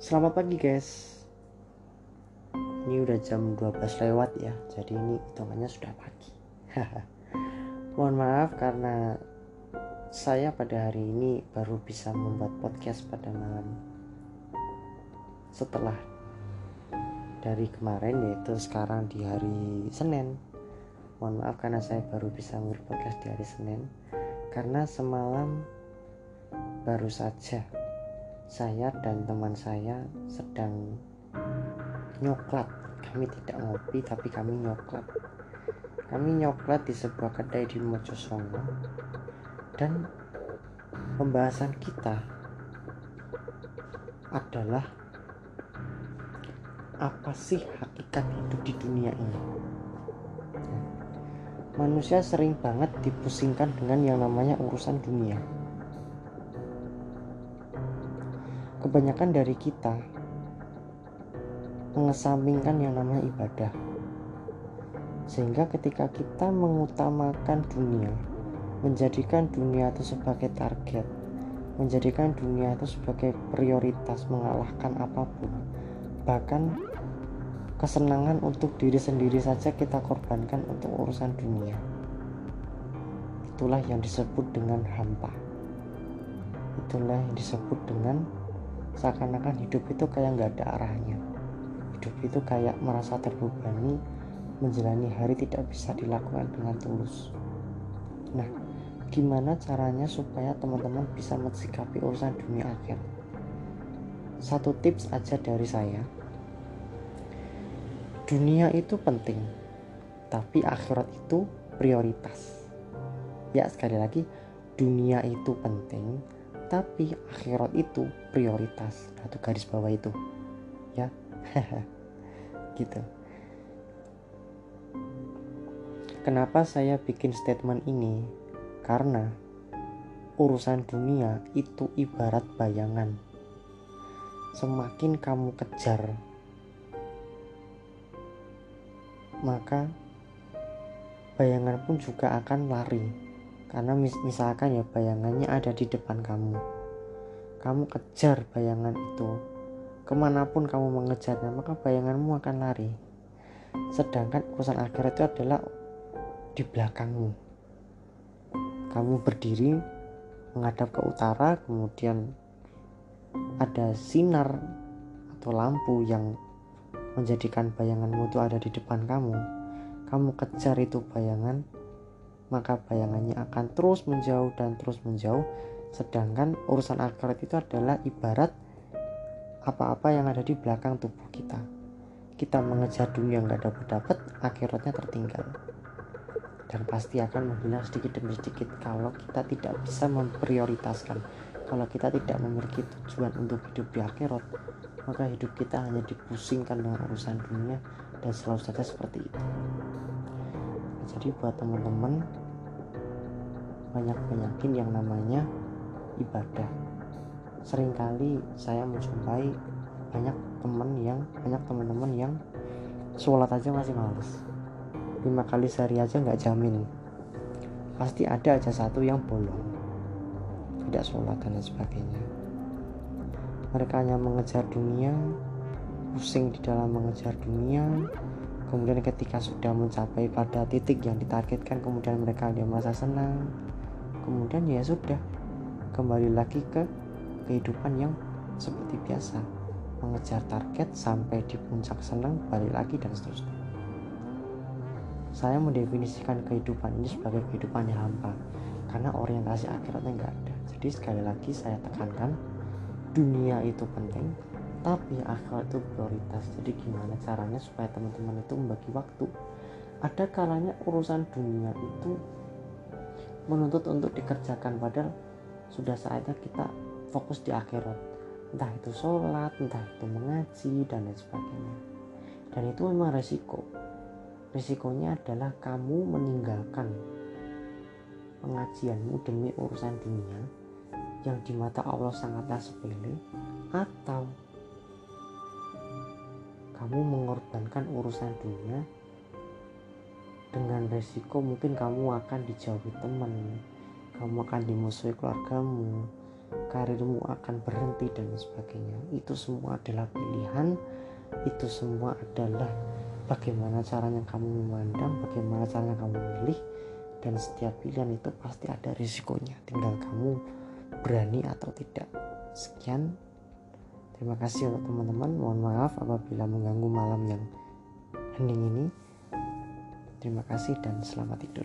Selamat pagi guys. Ini udah jam 12 lewat ya Jadi ini hitungannya sudah pagi. Mohon maaf karena Saya pada hari ini baru bisa membuat podcast pada malam Setelah Dari kemarin yaitu sekarang di hari Senin. Mohon maaf karena saya baru bisa membuat podcast di hari Senin Karena semalam Baru saja saya dan teman saya sedang nyoklat. Kami tidak ngopi tapi kami nyoklat. Kami nyoklat di sebuah kedai di Mojosongo. Dan pembahasan kita adalah apa sih hakikat hidup di dunia ini? Manusia sering banget dipusingkan dengan yang namanya urusan dunia kebanyakan dari kita mengesampingkan yang namanya ibadah. Sehingga ketika kita mengutamakan dunia menjadikan dunia itu sebagai target menjadikan dunia itu sebagai prioritas mengalahkan apa pun bahkan kesenangan untuk diri sendiri saja kita korbankan untuk urusan dunia. Itulah yang disebut dengan hampa. Itulah yang disebut dengan seakan-akan hidup itu kayak nggak ada arahnya. Hidup itu kayak merasa terbebani menjalani hari tidak bisa dilakukan dengan tulus. Nah gimana caranya supaya teman-teman bisa mensikapi urusan dunia akhir? Satu tips aja dari saya. Dunia itu penting tapi akhirat itu prioritas. Ya sekali lagi dunia itu penting tapi akhirat itu prioritas atau garis bawah itu ya. Gitu. Kenapa saya bikin statement ini? Karena urusan dunia itu ibarat bayangan. Semakin kamu kejar maka bayangan pun juga akan lari karena mis misalkan ya bayangannya ada di depan kamu. Kamu kejar bayangan itu. Ke mana pun kamu mengejarnya maka bayanganmu akan lari. Sedangkan urusan akhirat itu adalah di belakangmu. Kamu berdiri menghadap ke utara kemudian ada sinar atau lampu yang menjadikan bayanganmu itu ada di depan kamu. Kamu kejar itu bayangan maka bayangannya akan terus menjauh dan terus menjauh. Sedangkan urusan akhirat itu adalah ibarat apa-apa yang ada di belakang tubuh kita. Kita mengejar dunia yang gak dapat dapat akhiratnya tertinggal. Dan pasti akan menghilang sedikit demi sedikit kalau kita tidak bisa memprioritaskan. Kalau kita tidak memiliki tujuan untuk hidup di akhirat maka hidup kita hanya dipusingkan dengan urusan dunia dan selalu saja seperti itu jadi buat teman-teman banyak banyakin yang namanya ibadah. Seringkali saya menjumpai banyak teman yang banyak teman-teman yang sholat aja masih males. Lima kali sehari aja nggak jamin. Pasti ada aja satu yang bolong tidak sholat dan lain sebagainya. Mereka hanya mengejar dunia pusing di dalam mengejar dunia kemudian ketika sudah mencapai pada titik yang ditargetkan kemudian mereka dia masa senang. Kemudian ya sudah kembali lagi ke kehidupan yang seperti biasa. Mengejar target sampai di puncak senang balik lagi dan seterusnya. Saya mendefinisikan kehidupan ini sebagai kehidupan yang hampa karena orientasi akhiratnya nggak ada. Jadi sekali lagi saya tekankan dunia itu penting tapi akhirat itu prioritas. Jadi gimana caranya supaya teman-teman itu membagi waktu? Ada kalanya urusan dunia itu menuntut untuk dikerjakan padahal sudah saatnya kita fokus di akhirat. Entah itu sholat entah itu mengaji dan lain sebagainya. Dan itu memang resiko. Resikonya adalah kamu meninggalkan pengajianmu demi urusan dunia yang di mata Allah sangatlah sepele atau kamu mengorbankan urusan dunia dengan resiko mungkin kamu akan dijauhi teman kamu akan dimusuhi keluargamu karirmu akan berhenti dan sebagainya. Itu semua adalah pilihan itu semua adalah bagaimana caranya kamu memandang bagaimana caranya kamu memilih dan setiap pilihan itu pasti ada risikonya. Tinggal kamu berani atau tidak. Sekian terima kasih untuk teman-teman. Mohon maaf apabila mengganggu malam yang hening ini. Terima kasih dan selamat tidur